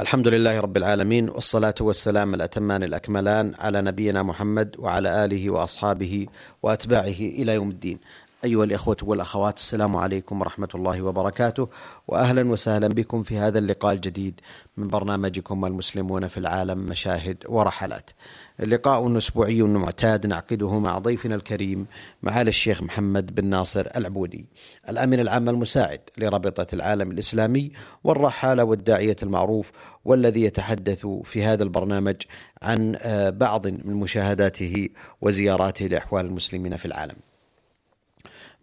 الحمد لله رب العالمين والصلاة والسلام الأتمان الأكملان على نبينا محمد وعلى آله وأصحابه وأتباعه إلى يوم الدين. أيها الإخوة والأخوات السلام عليكم ورحمة الله وبركاته وأهلا وسهلا بكم في هذا اللقاء الجديد من برنامجكم المسلمون في العالم مشاهد ورحلات. لقاء أسبوعي معتاد نعقده مع ضيفنا الكريم معالي الشيخ محمد بن ناصر العبودي الأمين العام المساعد لرابطة العالم الإسلامي والرحالة والداعية المعروف والذي يتحدث في هذا البرنامج عن بعض من مشاهداته وزياراته لأحوال المسلمين في العالم.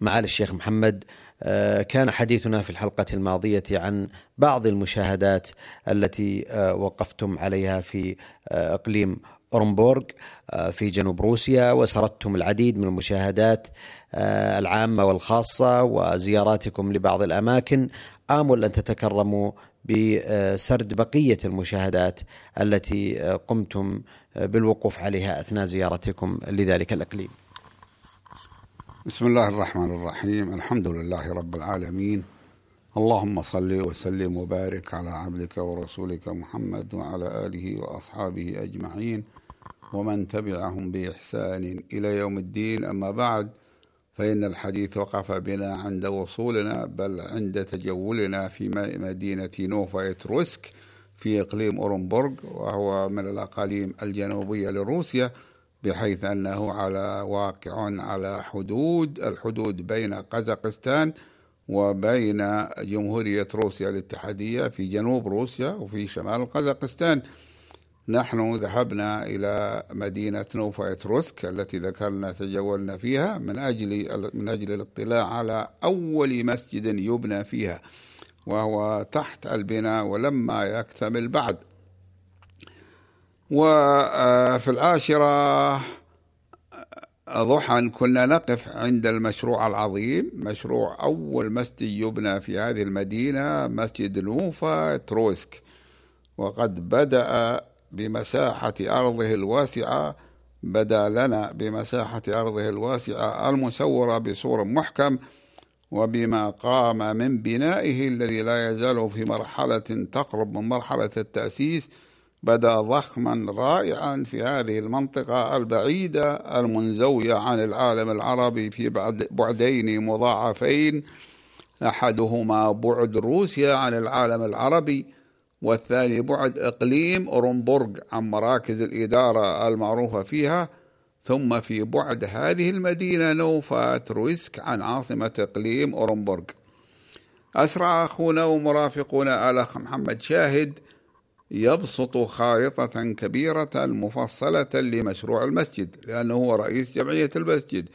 معالي الشيخ محمد كان حديثنا في الحلقة الماضية عن بعض المشاهدات التي وقفتم عليها في إقليم أورنبورغ في جنوب روسيا وسردتم العديد من المشاهدات العامة والخاصة وزياراتكم لبعض الأماكن. آمل أن تتكرموا بسرد بقية المشاهدات التي قمتم بالوقوف عليها أثناء زيارتكم لذلك الإقليم. بسم الله الرحمن الرحيم. الحمد لله رب العالمين. اللهم صل وسلم وبارك على عبدك ورسولك محمد وعلى آله وأصحابه أجمعين. ومن تبعهم بإحسان إلى يوم الدين. أما بعد فإن الحديث وقف بنا عند وصولنا بل عند تجولنا في مدينة نوفا إتروسك في إقليم أورنبورغ وهو من الأقاليم الجنوبية لروسيا. بحيث أنه على واقع على حدود الحدود بين قزاقستان وبين جمهورية روسيا الاتحادية في جنوب روسيا وفي شمال قزاقستان. نحن ذهبنا إلى مدينة نوفا إتروسك التي ذكرنا تجولنا فيها من أجل من أجل الاطلاع على أول مسجد يبنى فيها وهو تحت البناء ولما يكتمل بعد. وفي العاشرة ضحى كنا نقف عند المشروع العظيم مشروع أول مسجد يبنى في هذه المدينة مسجد نوفا تروسك وقد بدأ بمساحة أرضه الواسعة بدأ لنا بمساحة أرضه الواسعة المسورة بصور محكم وبما قام من بنائه الذي لا يزال في مرحلة تقرب من مرحلة التأسيس. بدا ضخما رائعا في هذه المنطقة البعيدة المنزوية عن العالم العربي في بعدين مضاعفين. أحدهما بعد روسيا عن العالم العربي والثاني بعد إقليم أورنبورغ عن مراكز الإدارة المعروفة فيها. ثم في بعد هذه المدينة نوفا ترويسك عن عاصمة إقليم أورنبورغ أسرع أخونا ومرافقنا الأخ محمد شاهد يبسط خارطة كبيرة مفصلة لمشروع المسجد لأنه هو رئيس جمعية المسجد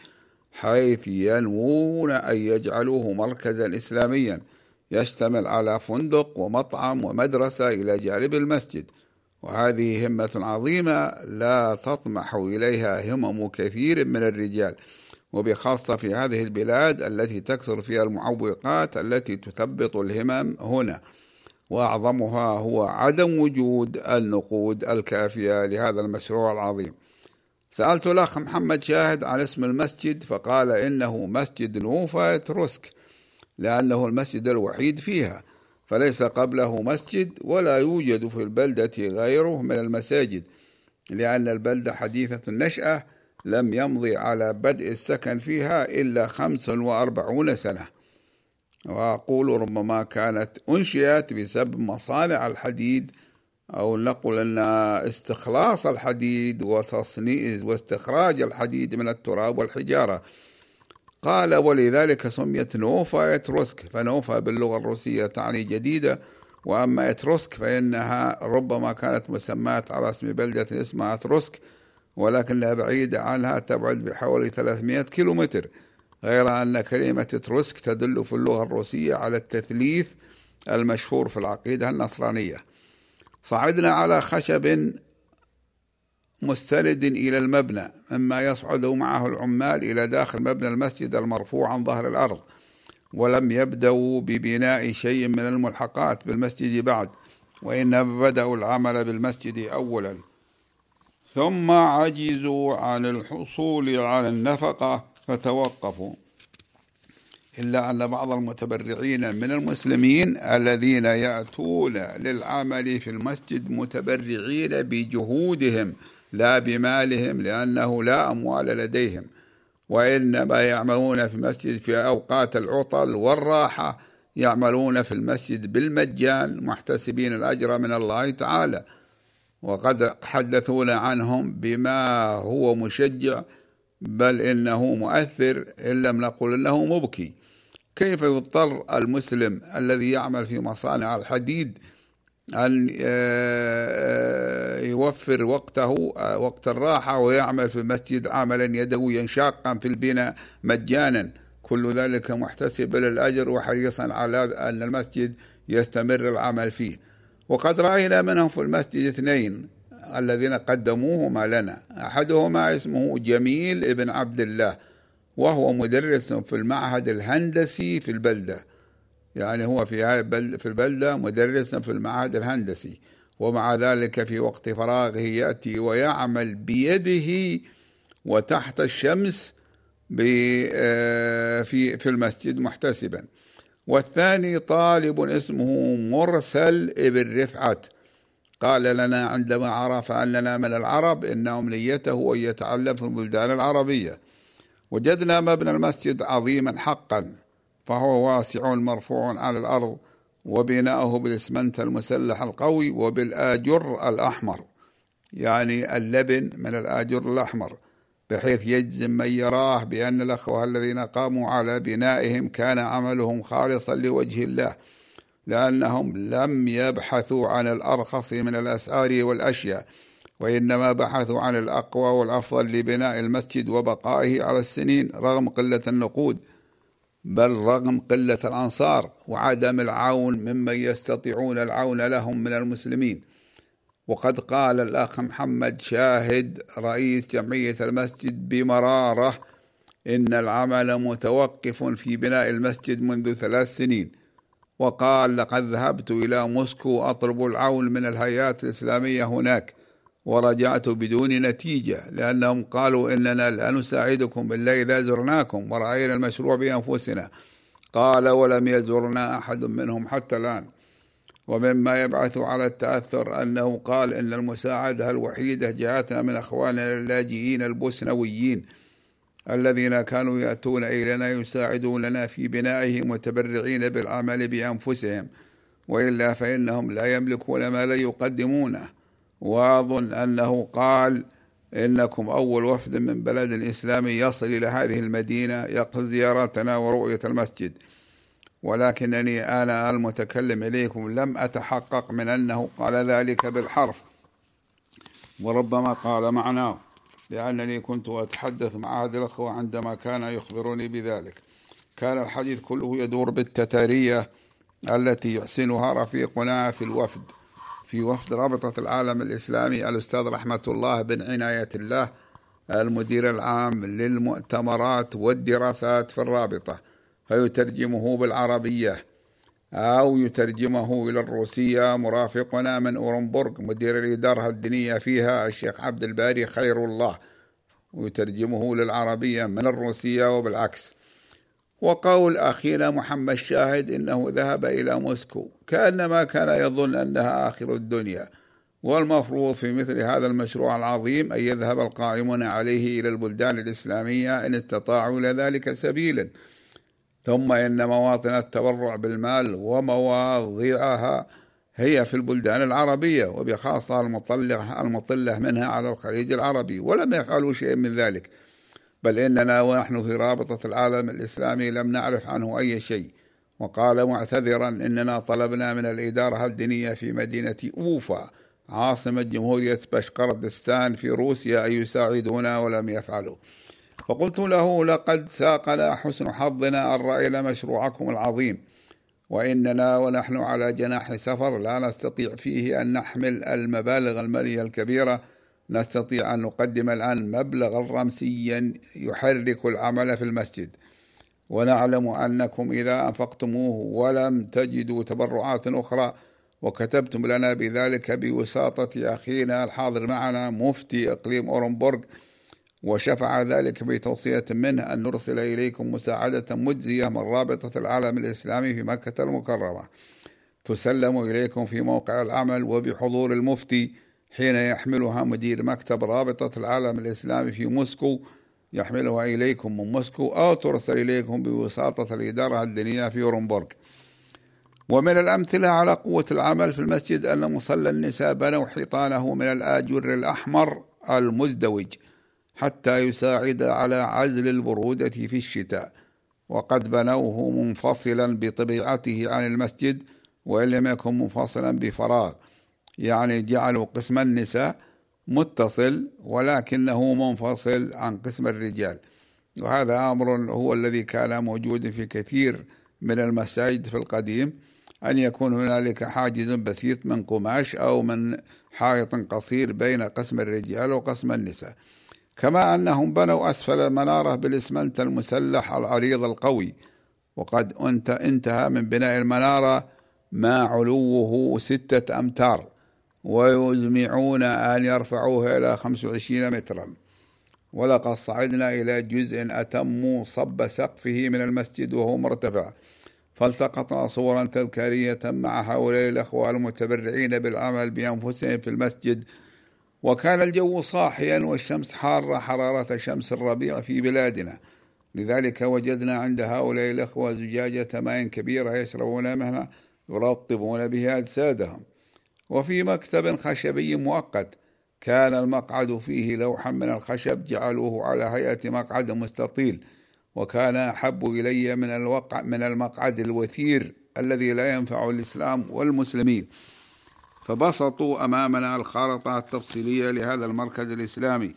حيث ينوون أن يجعلوه مركزا إسلاميا. يشتمل على فندق ومطعم ومدرسة إلى جانب المسجد. وهذه همة عظيمة لا تطمح إليها همم كثير من الرجال. وبخاصة في هذه البلاد التي تكثر فيها المعوقات التي تثبط الهمم هنا. وأعظمها هو عدم وجود النقود الكافية لهذا المشروع العظيم. سألت الأخ محمد شاهد عن اسم المسجد فقال إنه مسجد نوفا تروسك لأنه المسجد الوحيد فيها فليس قبله مسجد ولا يوجد في البلدة غيره من المساجد لأن البلدة حديثة النشاه لم يمضي على بدء السكن فيها إلا خمس وأربعون سنة. وأقول ربما كانت أنشئت بسبب مصانع الحديد أو نقول أن استخلاص الحديد وتصنيع واستخراج الحديد من التراب والحجارة. قال ولذلك سميت نوفا إتروسك فنوفا باللغة الروسية تعني جديدة وأما إتروسك فإنها ربما كانت مسماة على اسم بلدة اسمها إتروسك ولكنها بعيدة عنها تبعد بحوالي 300 كيلومتر. غير أن كلمة تروسك تدل في اللغة الروسية على التثليث المشهور في العقيدة النصرانية. صعدنا على خشب مستند إلى المبنى مما يصعد معه العمال إلى داخل مبنى المسجد المرفوع عن ظهر الأرض ولم يبدأوا ببناء شيء من الملحقات بالمسجد بعد وإنما بدأوا العمل بالمسجد أولا. ثم عجزوا عن الحصول على النفقة فتوقفوا إلا أن بعض المتبرعين من المسلمين الذين يأتون للعمل في المسجد متبرعين بجهودهم لا بمالهم لأنه لا أموال لديهم. وإنما يعملون في المسجد في أوقات العطل والراحة يعملون في المسجد بالمجان محتسبين الأجر من الله تعالى. وقد حدثونا عنهم بما هو مشجع بل إنه مؤثر إن لم نقل إنه مبكي. كيف يضطر المسلم الذي يعمل في مصانع الحديد أن آه، آه، يوفر وقته آه، وقت الراحة ويعمل في المسجد عملا يدويا شاقا في البناء مجانا؟ كل ذلك محتسب للأجر وحريصا على أن المسجد يستمر العمل فيه. وقد رأينا منهم في المسجد اثنين الذين قدموهما لنا. أحدهما اسمه جميل ابن عبد الله وهو مدرس في المعهد الهندسي في البلدة. يعني هو في في البلدة مدرس في المعهد الهندسي. ومع ذلك في وقت فراغه يأتي ويعمل بيده وتحت الشمس آه، في في المسجد محتسبا. والثاني طالب اسمه مرسل ابن رفعت. قال لنا عندما عرف أننا من العرب إن أمنيته أن يتعلم في البلدان العربية. وجدنا مبنى المسجد عظيما حقا فهو واسع مرفوع على الأرض وبناؤه بالإسمنت المسلح القوي وبالآجر الأحمر. يعني اللبن من الآجر الأحمر بحيث يجزم من يراه بأن الأخوة الذين قاموا على بنائهم كان عملهم خالصا لوجه الله. لأنهم لم يبحثوا عن الأرخص من الأسعار والأشياء وإنما بحثوا عن الأقوى والأفضل لبناء المسجد وبقائه على السنين رغم قلة النقود بل رغم قلة الأنصار وعدم العون ممن يستطيعون العون لهم من المسلمين. وقد قال الأخ محمد شاهد رئيس جمعية المسجد بمرارة إن العمل متوقف في بناء المسجد منذ ثلاث سنين. وقال لقد ذهبت إلى موسكو أطلب العون من الهيئات الإسلامية هناك ورجعت بدون نتيجة لأنهم قالوا إننا لا نساعدكم إلا إذا زرناكم ورأينا المشروع بأنفسنا. قال ولم يزرنا أحد منهم حتى الآن. ومما يبعث على التأثر أنه قال إن المساعدة الوحيدة جاءتنا من أخواننا اللاجئين البوسنويين. الذين كانوا يأتون إلينا يساعدوننا في بنائه متبرعين بالعمل بأنفسهم. وإلا فإنهم لا يملكون ما لا يقدمونه وأظن أنه قال إنكم أول وفد من بلد إسلامي يصل إلى هذه المدينة يقصد زيارتنا ورؤية المسجد. ولكنني أنا المتكلم إليكم لم أتحقق من أنه قال ذلك بالحرف. وربما قال معناه. لأنني كنت أتحدث مع هذه الأخوة عندما كان يخبرني بذلك. كان الحديث كله يدور بالتتارية التي يحسنها رفيقنا في الوفد في وفد رابطة العالم الإسلامي الأستاذ رحمة الله بن عناية الله المدير العام للمؤتمرات والدراسات في الرابطة فيترجمه بالعربية. أو يترجمه إلى الروسية. مرافقنا من أورنبورغ مدير الإدارة الدينية فيها الشيخ عبد الباري خير الله. ويترجمه للعربية من الروسية وبالعكس. وقول أخينا محمد شاهد إنه ذهب إلى موسكو. كأنما كان يظن أنها آخر الدنيا. والمفروض في مثل هذا المشروع العظيم أن يذهب القائمون عليه إلى البلدان الإسلامية إن استطاعوا إلى ذلك سبيلا. ثم إن مواطن التبرع بالمال ومواضعها هي في البلدان العربية وبخاصة المطلة, المطلة منها على الخليج العربي ولم يفعلوا شيء من ذلك. بل إننا ونحن في رابطة العالم الإسلامي لم نعرف عنه أي شيء. وقال معتذرا إننا طلبنا من الإدارة الدينية في مدينة أوفا عاصمة جمهورية بشقردستان في روسيا أن يساعدونا ولم يفعلوا. فقلت له لقد ساقنا حسن حظنا أن رأينا مشروعكم العظيم وإننا ونحن على جناح سفر لا نستطيع فيه أن نحمل المبالغ المالية الكبيرة. نستطيع أن نقدم الآن مبلغا رمسيا يحرك العمل في المسجد. ونعلم أنكم إذا أنفقتموه ولم تجدوا تبرعات أخرى وكتبتم لنا بذلك بوساطة أخينا الحاضر معنا مفتي إقليم أورنبورغ. وشفع ذلك بتوصية منه أن نرسل إليكم مساعدة مجزية من رابطة العالم الإسلامي في مكة المكرمة. تسلم إليكم في موقع العمل وبحضور المفتي حين يحملها مدير مكتب رابطة العالم الإسلامي في موسكو. يحملها إليكم من موسكو أو ترسل إليكم بوساطة الإدارة الدينية في أورنبورغ ومن الأمثلة على قوة العمل في المسجد أن مصلى النساء بنوا حيطانه من الآجر الأحمر المزدوج. حتى يساعد على عزل البرودة في الشتاء. وقد بنوه منفصلا بطبيعته عن المسجد وإن لم يكن منفصلا بفراغ. يعني جعلوا قسم النساء متصل ولكنه منفصل عن قسم الرجال. وهذا أمر هو الذي كان موجود في كثير من المساجد في القديم. أن يكون هنالك حاجز بسيط من قماش أو من حائط قصير بين قسم الرجال وقسم النساء. كما أنهم بنوا أسفل المنارة بالإسمنت المسلح العريض القوي. وقد انتهى من بناء المنارة ما علوه ستة أمتار ويزمعون أن يرفعوه إلى 25 مترا. ولقد صعدنا إلى جزء أتم صب سقفه من المسجد وهو مرتفع. فالتقطنا صورا تذكارية مع هؤلاء الأخوة المتبرعين بالعمل بأنفسهم في المسجد وكان الجو صاحيا والشمس حارة حرارة شمس الربيع في بلادنا. لذلك وجدنا عند هؤلاء الأخوة زجاجة ماء كبيرة يشربون منها يرطبون بها أجسادهم. وفي مكتب خشبي مؤقت كان المقعد فيه لوحا من الخشب جعلوه على هيئة مقعد مستطيل وكان أحب إلي من الوقع من المقعد الوثير الذي لا ينفع الإسلام والمسلمين. فبسطوا أمامنا الخارطة التفصيلية لهذا المركز الإسلامي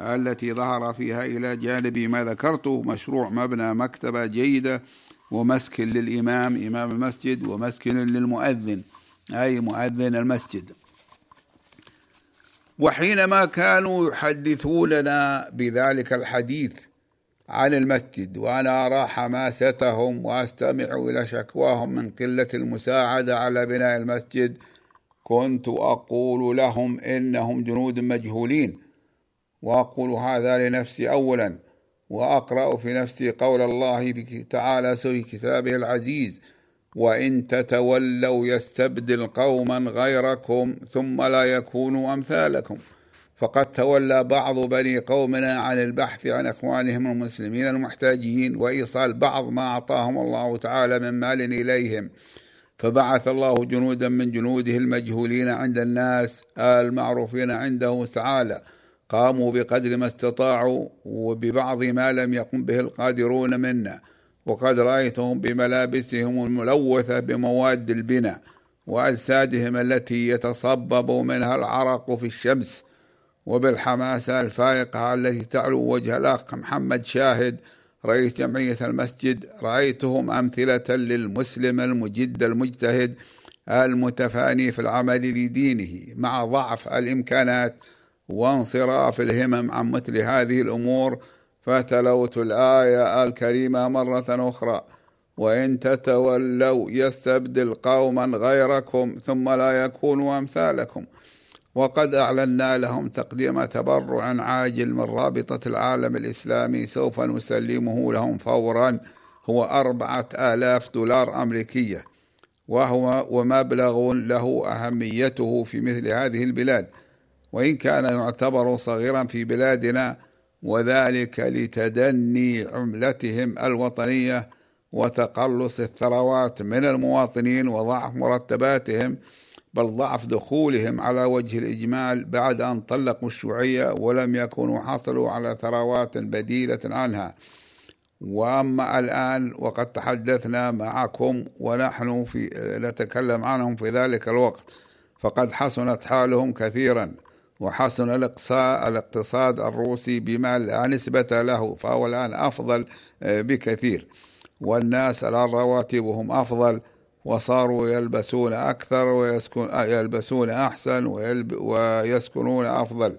التي ظهر فيها إلى جانب ما ذكرته مشروع مبنى مكتبة جيدة ومسكن للإمام إمام المسجد ومسكن للمؤذن أي مؤذن المسجد. وحينما كانوا يحدثوننا بذلك الحديث عن المسجد وأنا أرى حماستهم وأستمع إلى شكواهم من قلة المساعدة على بناء المسجد كنت أقول لهم إنهم جنود مجهولين وأقول هذا لنفسي أولا وأقرأ في نفسي قول الله تعالى في كتابه العزيز وإن تتولوا يستبدل قوما غيركم ثم لا يكونوا أمثالكم فقد تولى بعض بني قومنا عن البحث عن إخوانهم المسلمين المحتاجين وإيصال بعض ما أعطاهم الله تعالى من مال إليهم. فبعث الله جنودا من جنوده المجهولين عند الناس المعروفين عنده تعالى. قاموا بقدر ما استطاعوا وببعض ما لم يقم به القادرون منا. وقد رأيتهم بملابسهم الملوثة بمواد البناء وأجسادهم التي يتصبب منها العرق في الشمس. وبالحماسة الفائقة التي تعلو وجه الأخ محمد شاهد رئيس جمعية المسجد رأيتهم أمثلة للمسلم المجد المجتهد المتفاني في العمل لدينه مع ضعف الإمكانات وانصراف الهمم عن مثل هذه الأمور. فتلوت الآية الكريمة مرة أخرى وإن تتولوا يستبدل قوما غيركم ثم لا يكونوا أمثالكم. وقد أعلنا لهم تقديم تبرع عاجل من رابطة العالم الإسلامي سوف نسلمه لهم فورا هو أربعة آلاف دولار أمريكية وهو ومبلغ له أهميته في مثل هذه البلاد. وإن كان يعتبر صغيرا في بلادنا وذلك لتدني عملتهم الوطنية وتقلص الثروات من المواطنين وضعف مرتباتهم بل ضعف دخولهم على وجه الإجمال بعد أن طلقوا الشيوعية ولم يكونوا حصلوا على ثروات بديلة عنها. وأما الآن وقد تحدثنا معكم ونحن في نتكلم عنهم في ذلك الوقت. فقد حسنت حالهم كثيرا وحسن الاقتصاد الروسي بما لا نسبة له فهو الآن أفضل بكثير. والناس الآن رواتبهم أفضل وصاروا يلبسون أكثر ويسكن يلبسون أحسن ويسكنون أفضل.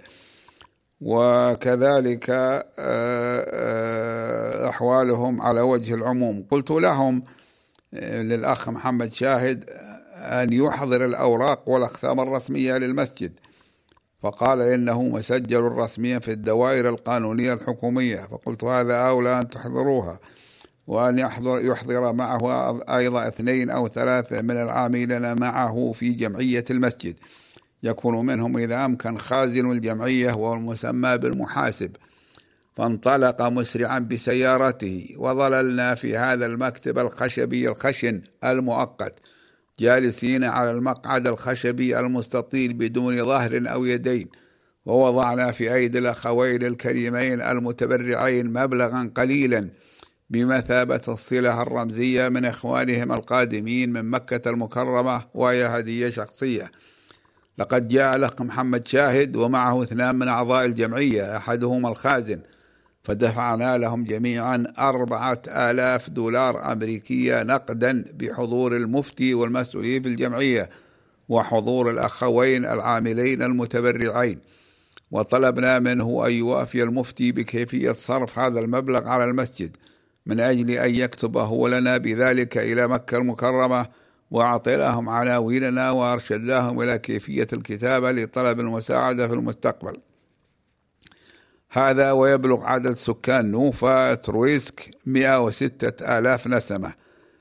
وكذلك آه، آه، أحوالهم على وجه العموم. قلت لهم آه، للأخ محمد شاهد أن يحضر الأوراق والأختام الرسمية للمسجد. فقال إنه مسجل رسميا في الدوائر القانونية الحكومية. فقلت هذا أولى أن تحضروها. وأن يحضر, يحضر معه أيضا اثنين أو ثلاثة من العاملين معه في جمعية المسجد. يكون منهم إذا أمكن خازن الجمعية وهو المسمى بالمحاسب. فانطلق مسرعا بسيارته. وظللنا في هذا المكتب الخشبي الخشن المؤقت جالسين على المقعد الخشبي المستطيل بدون ظهر أو يدين. ووضعنا في أيدي الأخوين الكريمين المتبرعين مبلغا قليلا. بمثابة الصلة الرمزية من إخوانهم القادمين من مكة المكرمة وهي هدية شخصية. لقد جاء الأخ محمد شاهد ومعه اثنان من أعضاء الجمعية أحدهما الخازن. فدفعنا لهم جميعا أربعة آلاف دولار أمريكية نقدا بحضور المفتي والمسؤولين في الجمعية وحضور الأخوين العاملين المتبرعين. وطلبنا منه أن يوافي المفتي بكيفية صرف هذا المبلغ على المسجد. من أجل أن يكتبه لنا بذلك إلى مكة المكرمة وأعطيناهم عناويننا وأرشدناهم إلى كيفية الكتابة لطلب المساعدة في المستقبل. هذا ويبلغ عدد سكان نوفا ترويسك 106 آلاف نسمة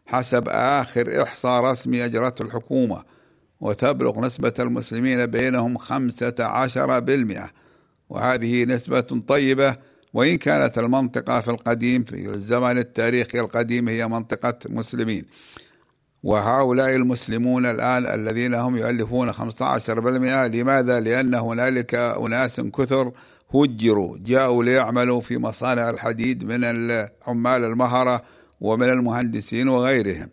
حسب آخر إحصاء رسمي أجرته الحكومة وتبلغ نسبة المسلمين بينهم 15% وهذه نسبة طيبة وإن كانت المنطقة في القديم في الزمن التاريخي القديم هي منطقة مسلمين وهؤلاء المسلمون الآن الذين هم يؤلفون 15% لماذا؟ لأن هنالك أناس كثر هجروا جاءوا ليعملوا في مصانع الحديد من العمال المهرة ومن المهندسين وغيرهم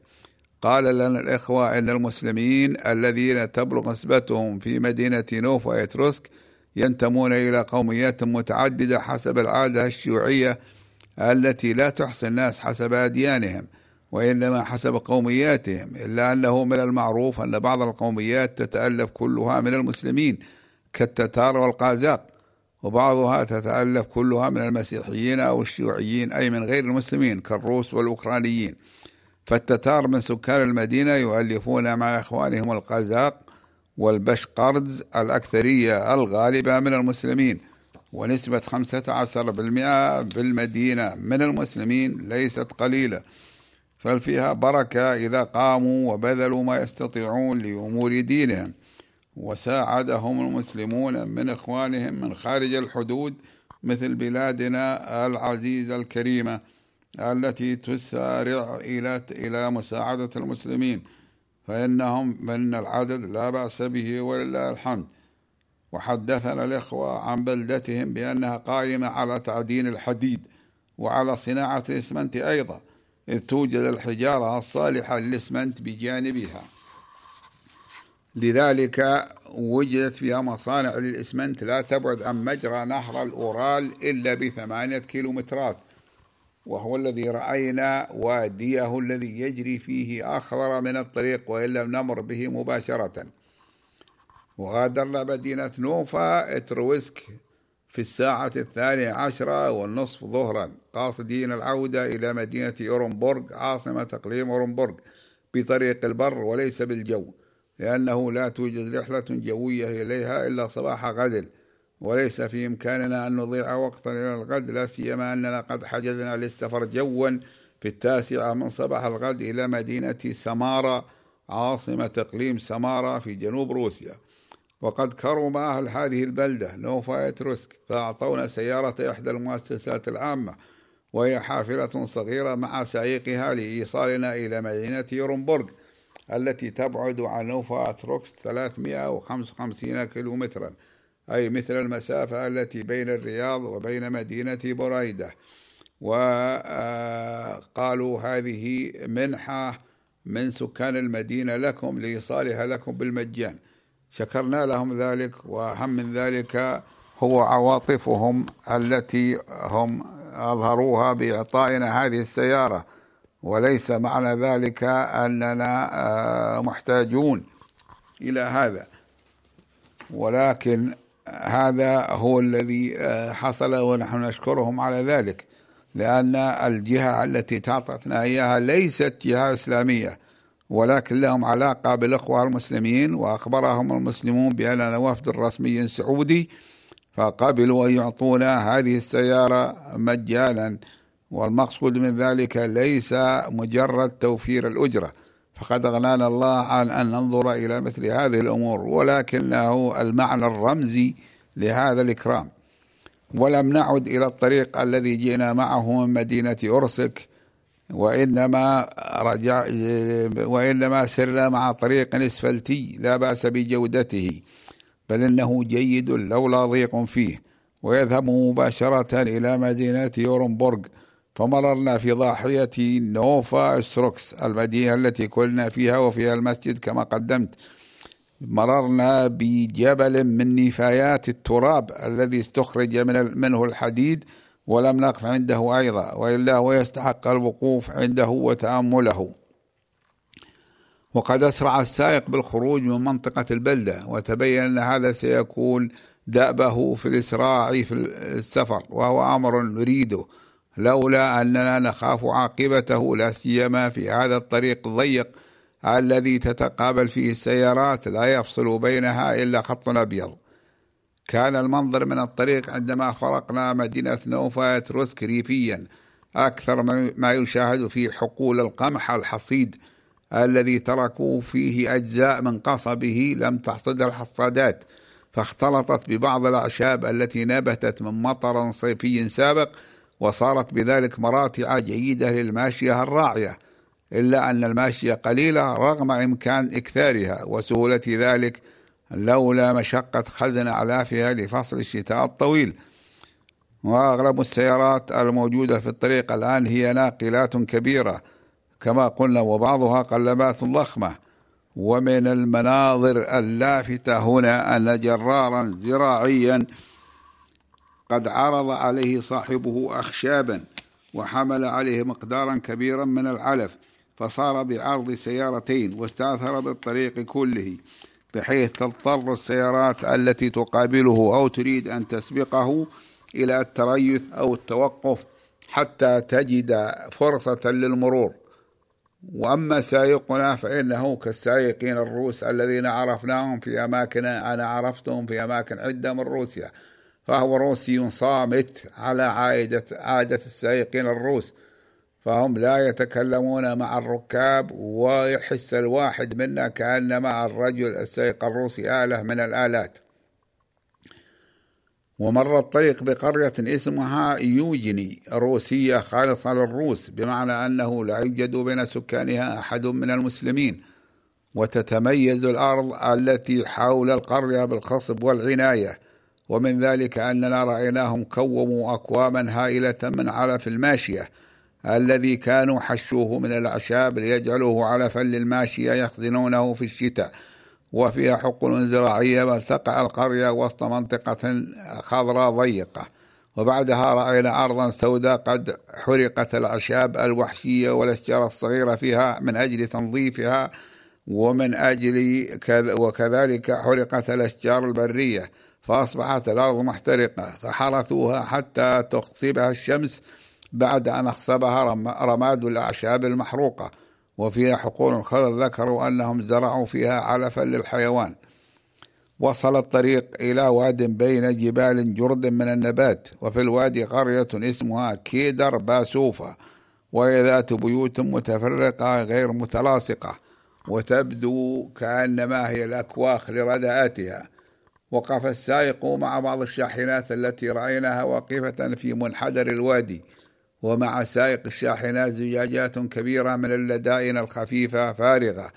قال لنا الإخوة أن المسلمين الذين تبلغ نسبتهم في مدينة نوفا يتروسك ينتمون إلى قوميات متعددة حسب العادة الشيوعية التي لا تحصي الناس حسب أديانهم وإنما حسب قومياتهم. إلا أنه من المعروف أن بعض القوميات تتألف كلها من المسلمين كالتتار والقازاق وبعضها تتألف كلها من المسيحيين أو الشيوعيين أي من غير المسلمين كالروس والأوكرانيين. فالتتار من سكان المدينة يؤلفون مع إخوانهم القزاق والبشقرز الأكثرية الغالبة من المسلمين ونسبة 15% بالمدينة من المسلمين ليست قليلة ففيها بركة إذا قاموا وبذلوا ما يستطيعون لأمور دينهم وساعدهم المسلمون من إخوانهم من خارج الحدود مثل بلادنا العزيزة الكريمة التي تسارع إلى مساعدة المسلمين. فإنهم من العدد لا بأس به ولله الحمد. وحدثنا الإخوة عن بلدتهم بأنها قائمة على تعدين الحديد وعلى صناعة الإسمنت أيضا إذ توجد الحجارة الصالحة للإسمنت بجانبها. لذلك وجدت فيها مصانع للإسمنت لا تبعد عن مجرى نهر الأورال إلا بثمانية كيلومترات. وهو الذي رأينا واديه الذي يجري فيه أخضر من الطريق وإن لم نمر به مباشرة. وغادرنا مدينة نوفا إترويسك في الساعة الثانية عشرة والنصف ظهرا قاصدين العودة إلى مدينة أورنبورغ عاصمة إقليم أورنبورغ بطريق البر وليس بالجو لأنه لا توجد رحلة جوية إليها إلا صباح غد. وليس في إمكاننا أن نضيع وقتا إلى الغد لا سيما أننا قد حجزنا للسفر جوا في التاسعة من صباح الغد إلى مدينة سمارا عاصمة إقليم سمارا في جنوب روسيا. وقد كرم أهل هذه البلدة نوفا إترويسك فأعطونا سيارة إحدى المؤسسات العامة وهي حافلة صغيرة مع سائقها لإيصالنا إلى مدينة أورنبورغ التي تبعد عن نوفا إترويسك 355 كيلومترا. أي مثل المسافة التي بين الرياض وبين مدينة بريدة. وقالوا هذه منحة من سكان المدينة لكم لإيصالها لكم بالمجان. شكرنا لهم ذلك وأهم من ذلك هو عواطفهم التي هم أظهروها بإعطائنا هذه السيارة. وليس معنى ذلك أننا آه، محتاجون إلى هذا. ولكن هذا هو الذي آه، حصل ونحن نشكرهم على ذلك لأن الجهة التي تعطتنا إياها ليست جهة إسلامية ولكن لهم علاقة بالإخوة المسلمين وأخبرهم المسلمون بأننا وفد رسمي سعودي فقبلوا أن يعطونا هذه السيارة مجانا والمقصود من ذلك ليس مجرد توفير الأجرة. فقد أغنانا الله عن أن ننظر إلى مثل هذه الأمور ولكنه المعنى الرمزي لهذا الإكرام. ولم نعد إلى الطريق الذي جئنا معه من مدينة أرسك وإنما رجع وإنما سرنا مع طريق إسفلتي لا بأس بجودته بل إنه جيد لولا ضيق فيه ويذهب مباشرة إلى مدينة أورنبورغ. فمررنا في ضاحية نوفا إترويسك المدينة التي كنا فيها وفيها المسجد كما قدمت. مررنا بجبل من نفايات التراب الذي استخرج من منه الحديد ولم نقف عنده أيضا وإلا هو يستحق الوقوف عنده وتأمله. وقد أسرع السائق بالخروج من منطقة البلدة وتبين أن هذا سيكون دأبه في الإسراع في السفر وهو أمر نريده لولا أننا نخاف عاقبته لا سيما في هذا الطريق الضيق الذي تتقابل فيه السيارات لا يفصل بينها إلا خط أبيض. كان المنظر من الطريق عندما فرقنا مدينة نوفا تروسك ريفيا أكثر ما يشاهد في حقول القمح الحصيد الذي تركوا فيه أجزاء من قصبه لم تحصدها الحصادات. فاختلطت ببعض الأعشاب التي نبتت من مطر صيفي سابق وصارت بذلك مراتع جيدة للماشية الراعية إلا أن الماشية قليلة رغم إمكان إكثارها وسهولة ذلك لولا مشقة خزن أعلافها لفصل الشتاء الطويل. وأغلب السيارات الموجودة في الطريق الآن هي ناقلات كبيرة كما قلنا وبعضها قلبات ضخمة. ومن المناظر اللافتة هنا أن جرارا زراعيا قد عرض عليه صاحبه أخشابا وحمل عليه مقدارا كبيرا من العلف فصار بعرض سيارتين واستأثر بالطريق كله بحيث تضطر السيارات التي تقابله أو تريد أن تسبقه إلى التريث أو التوقف حتى تجد فرصة للمرور. وأما سائقنا فإنه كالسائقين الروس الذين عرفناهم في أماكن أنا عرفتهم في أماكن عدة من روسيا. فهو روسي صامت على عادة عادة السائقين الروس. فهم لا يتكلمون مع الركاب ويحس الواحد منا كأنما الرجل السائق الروسي آلة من الآلات. ومر الطريق بقرية اسمها يوجني روسية خالصة للروس بمعنى أنه لا يوجد بين سكانها أحد من المسلمين. وتتميز الأرض التي حول القرية بالخصب والعناية. ومن ذلك أننا رأيناهم كوموا أكواما هائلة من علف الماشية الذي كانوا حشوه من الأعشاب ليجعلوه علفا للماشية يخزنونه في الشتاء. وفيها حقول زراعية بل تقع القرية وسط منطقة خضراء ضيقة. وبعدها رأينا أرضا سوداء قد حرقت الأعشاب الوحشية والأشجار الصغيرة فيها من أجل تنظيفها ومن أجل وكذلك حرقت الأشجار البرية. فأصبحت الأرض محترقة فحرثوها حتى تخصبها الشمس بعد أن أخصبها رماد الأعشاب المحروقة. وفيها حقول خلط ذكروا أنهم زرعوا فيها علفا للحيوان. وصل الطريق إلى واد بين جبال جرد من النبات وفي الوادي قرية اسمها كيدر باسوفا. وهي ذات بيوت متفرقة غير متلاصقة وتبدو كأنما هي الأكواخ لرداءاتها وقف السائق مع بعض الشاحنات التي رأيناها واقفة في منحدر الوادي. ومع سائق الشاحنات زجاجات كبيرة من اللدائن الخفيفة فارغة.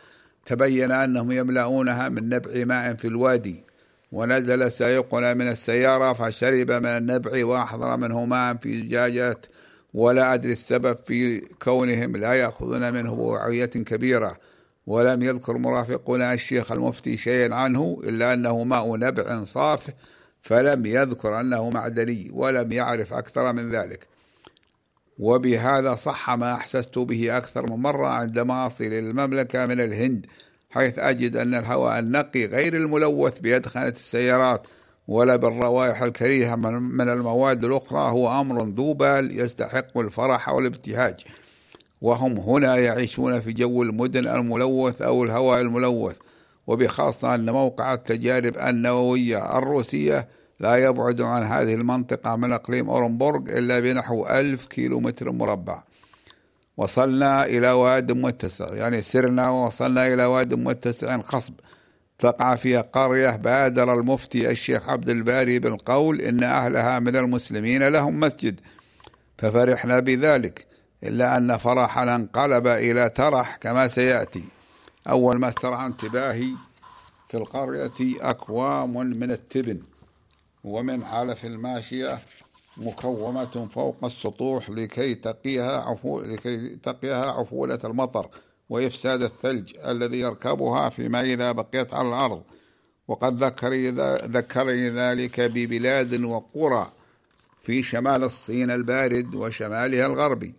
تبين أنهم يملؤونها من نبع ماء في الوادي. ونزل سائقنا من السيارة فشرب من النبع وأحضر منه ماء في زجاجات. ولا أدري السبب في كونهم لا يأخذون منه بوعية كبيرة. ولم يذكر مرافقنا الشيخ المفتي شيئا عنه إلا أنه ماء نبع صاف فلم يذكر أنه معدني ولم يعرف أكثر من ذلك. وبهذا صح ما أحسست به أكثر من مرة عندما أصل إلى المملكة من الهند حيث أجد أن الهواء النقي غير الملوث بأدخنة السيارات ولا بالروائح الكريهة من المواد الأخرى هو أمر ذو بال يستحق الفرح والابتهاج. وهم هنا يعيشون في جو المدن الملوث أو الهواء الملوث. وبخاصة أن موقع التجارب النووية الروسية لا يبعد عن هذه المنطقة من إقليم أورنبورغ إلا بنحو ألف كيلو متر مربع. وصلنا إلى واد متسع يعني سرنا ووصلنا إلى واد متسع خصب تقع فيها قرية بادر المفتي الشيخ عبد الباري بالقول إن أهلها من المسلمين لهم مسجد. ففرحنا بذلك. إلا أن فرحنا انقلب إلى ترح كما سيأتي. أول ما استرعى انتباهي في القرية أكوام من التبن ومن علف الماشية مكومة فوق السطوح لكي تقيها عفو لكي تقيها عفولة المطر وإفساد الثلج الذي يركبها فيما إذا بقيت على الأرض. وقد ذكرني ذلك ببلاد وقرى في شمال الصين البارد وشمالها الغربي.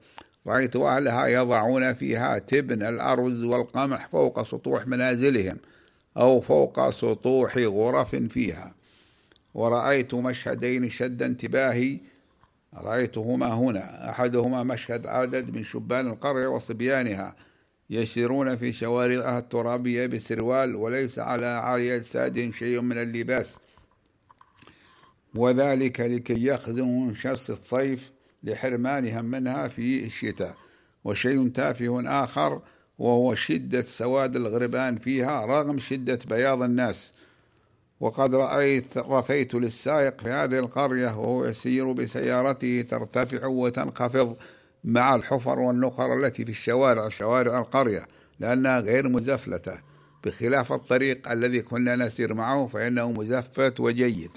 رأيت أهلها يضعون فيها تبن الأرز والقمح فوق سطوح منازلهم أو فوق سطوح غرف فيها. ورأيت مشهدين شد انتباهي. رأيتهما هنا. أحدهما مشهد عدد من شبان القرية وصبيانها يسيرون في شوارعها الترابية بسروال وليس على أجسادهم شيء من اللباس. وذلك لكي يخزنوا شمس الصيف لحرمانهم منها في الشتاء وشيء تافه آخر وهو شدة سواد الغربان فيها رغم شدة بياض الناس. وقد رأيت رثيت للسائق في هذه القرية وهو يسير بسيارته ترتفع وتنخفض مع الحفر والنقر التي في الشوارع شوارع القرية لأنها غير مزفلتة. بخلاف الطريق الذي كنا نسير معه فإنه مزفت وجيد.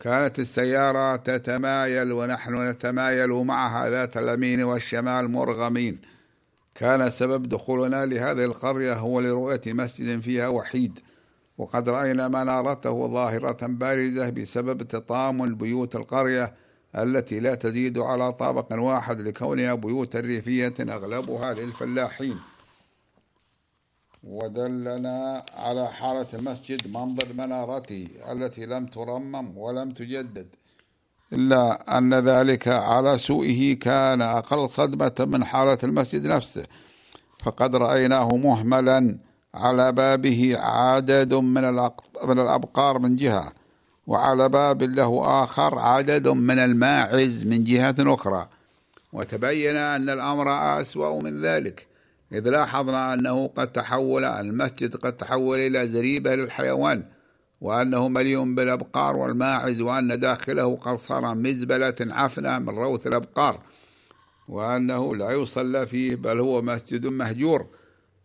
كانت السيارة تتمايل ونحن نتمايل معها ذات اليمين والشمال مرغمين. كان سبب دخولنا لهذه القرية هو لرؤية مسجد فيها وحيد وقد رأينا منارته ظاهرة بارزة بسبب تطامن بيوت القرية التي لا تزيد على طابق واحد لكونها بيوت ريفية أغلبها للفلاحين. ودلنا على حالة المسجد منظر منارته التي لم ترمم ولم تجدد إلا أن ذلك على سوءه كان أقل صدمة من حالة المسجد نفسه. فقد رأيناه مهملا على بابه عدد من من الأبقار من جهة وعلى باب له آخر عدد من الماعز من جهة أخرى. وتبين أن الأمر أسوأ من ذلك. إذ لاحظنا أنه قد تحول المسجد قد تحول إلى زريبة للحيوان وأنه مليء بالأبقار والماعز وأن داخله قد صار مزبلة عفنة من روث الأبقار وأنه لا يصلى فيه بل هو مسجد مهجور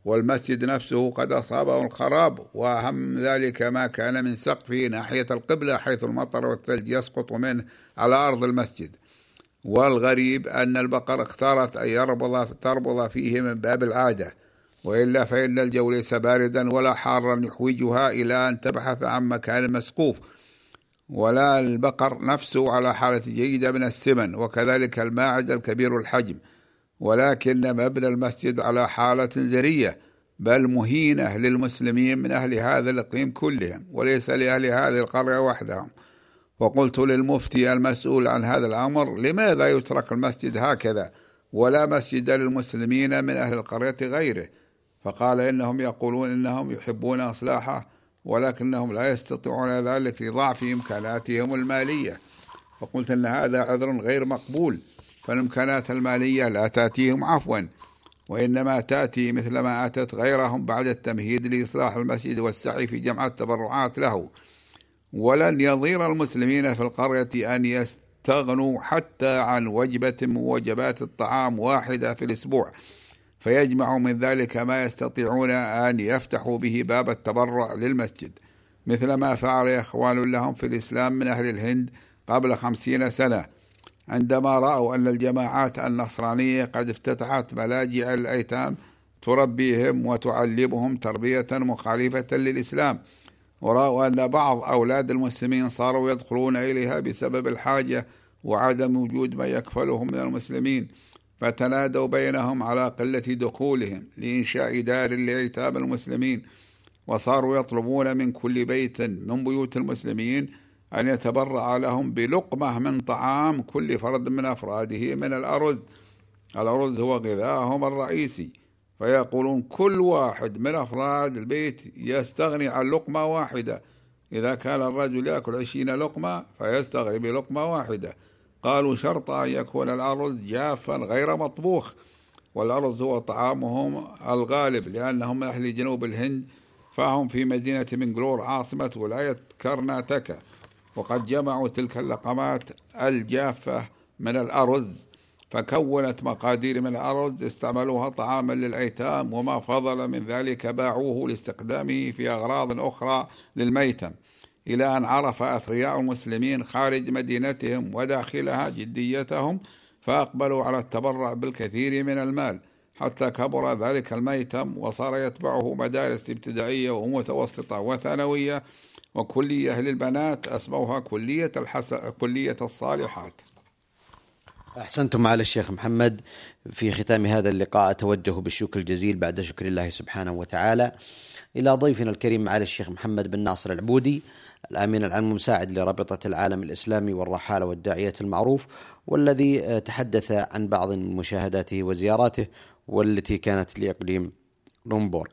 والمسجد نفسه قد أصابه الخراب وأهم ذلك ما كان من سقفه ناحية القبلة حيث المطر والثلج يسقط منه على أرض المسجد. والغريب أن البقر اختارت أن يربض تربض فيه من باب العادة وإلا فإن الجو ليس باردا ولا حارا يحوجها إلى أن تبحث عن مكان مسقوف ولا البقر نفسه على حالة جيدة من السمن وكذلك الماعز الكبير الحجم ولكن مبنى المسجد على حالة زرية بل مهينة للمسلمين من أهل هذا الإقليم كلهم وليس لأهل هذه القرية وحدهم. وقلت للمفتي المسؤول عن هذا الأمر لماذا يترك المسجد هكذا ولا مسجد للمسلمين من أهل القرية غيره؟ فقال إنهم يقولون إنهم يحبون إصلاحه ولكنهم لا يستطيعون ذلك لضعف إمكاناتهم المالية. فقلت أن هذا عذر غير مقبول فالإمكانات المالية لا تأتيهم عفوا وإنما تأتي مثل ما أتت غيرهم بعد التمهيد لإصلاح المسجد والسعي في جمع التبرعات له. ولن يضير المسلمين في القرية أن يستغنوا حتى عن وجبة من وجبات الطعام واحدة في الأسبوع فيجمعوا من ذلك ما يستطيعون أن يفتحوا به باب التبرع للمسجد مثل ما فعل إخوان لهم في الإسلام من أهل الهند قبل خمسين سنة عندما رأوا أن الجماعات النصرانية قد افتتحت ملاجئ الأيتام تربيهم وتعلمهم تربية مخالفة للإسلام. ورأوا أن بعض أولاد المسلمين صاروا يدخلون إليها بسبب الحاجة وعدم وجود من يكفلهم من المسلمين فتنادوا بينهم على قلة دخولهم لإنشاء دار لأيتام المسلمين. وصاروا يطلبون من كل بيت من بيوت المسلمين أن يتبرع لهم بلقمة من طعام كل فرد من أفراده من الأرز. الأرز هو غذاهم الرئيسي. فيقولون كل واحد من أفراد البيت يستغني عن لقمة واحدة. إذا كان الرجل يأكل عشرين لقمة فيستغني بلقمة واحدة. قالوا شرط أن يكون الأرز جافا غير مطبوخ والأرز هو طعامهم الغالب لأنهم أهل جنوب الهند فهم في مدينة منجلور عاصمة ولاية كرناتكا وقد جمعوا تلك اللقمات الجافة من الأرز. فكونت مقادير من الأرز استعملوها طعاما للأيتام وما فضل من ذلك باعوه لاستخدامه في أغراض أخرى للميتم إلى أن عرف أثرياء المسلمين خارج مدينتهم وداخلها جديتهم فأقبلوا على التبرع بالكثير من المال حتى كبر ذلك الميتم وصار يتبعه مدارس ابتدائية ومتوسطة وثانوية وكلية للبنات أسموها كلية, الحس... كلية الصالحات. أحسنتم على الشيخ محمد في ختام هذا اللقاء. أتوجه بالشكر الجزيل بعد شكر الله سبحانه وتعالى إلى ضيفنا الكريم معالي الشيخ محمد بن ناصر العبودي الأمين العام المساعد لرابطة العالم الإسلامي والرحالة والداعية المعروف والذي تحدث عن بعض مشاهداته وزياراته والتي كانت لإقليم رومبورغ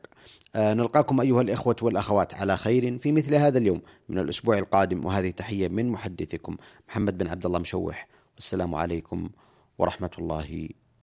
آه، نلقاكم أيها الإخوة والأخوات على خير في مثل هذا اليوم من الأسبوع القادم وهذه تحية من محدثكم محمد بن عبد الله مشوح. والسلام عليكم ورحمة الله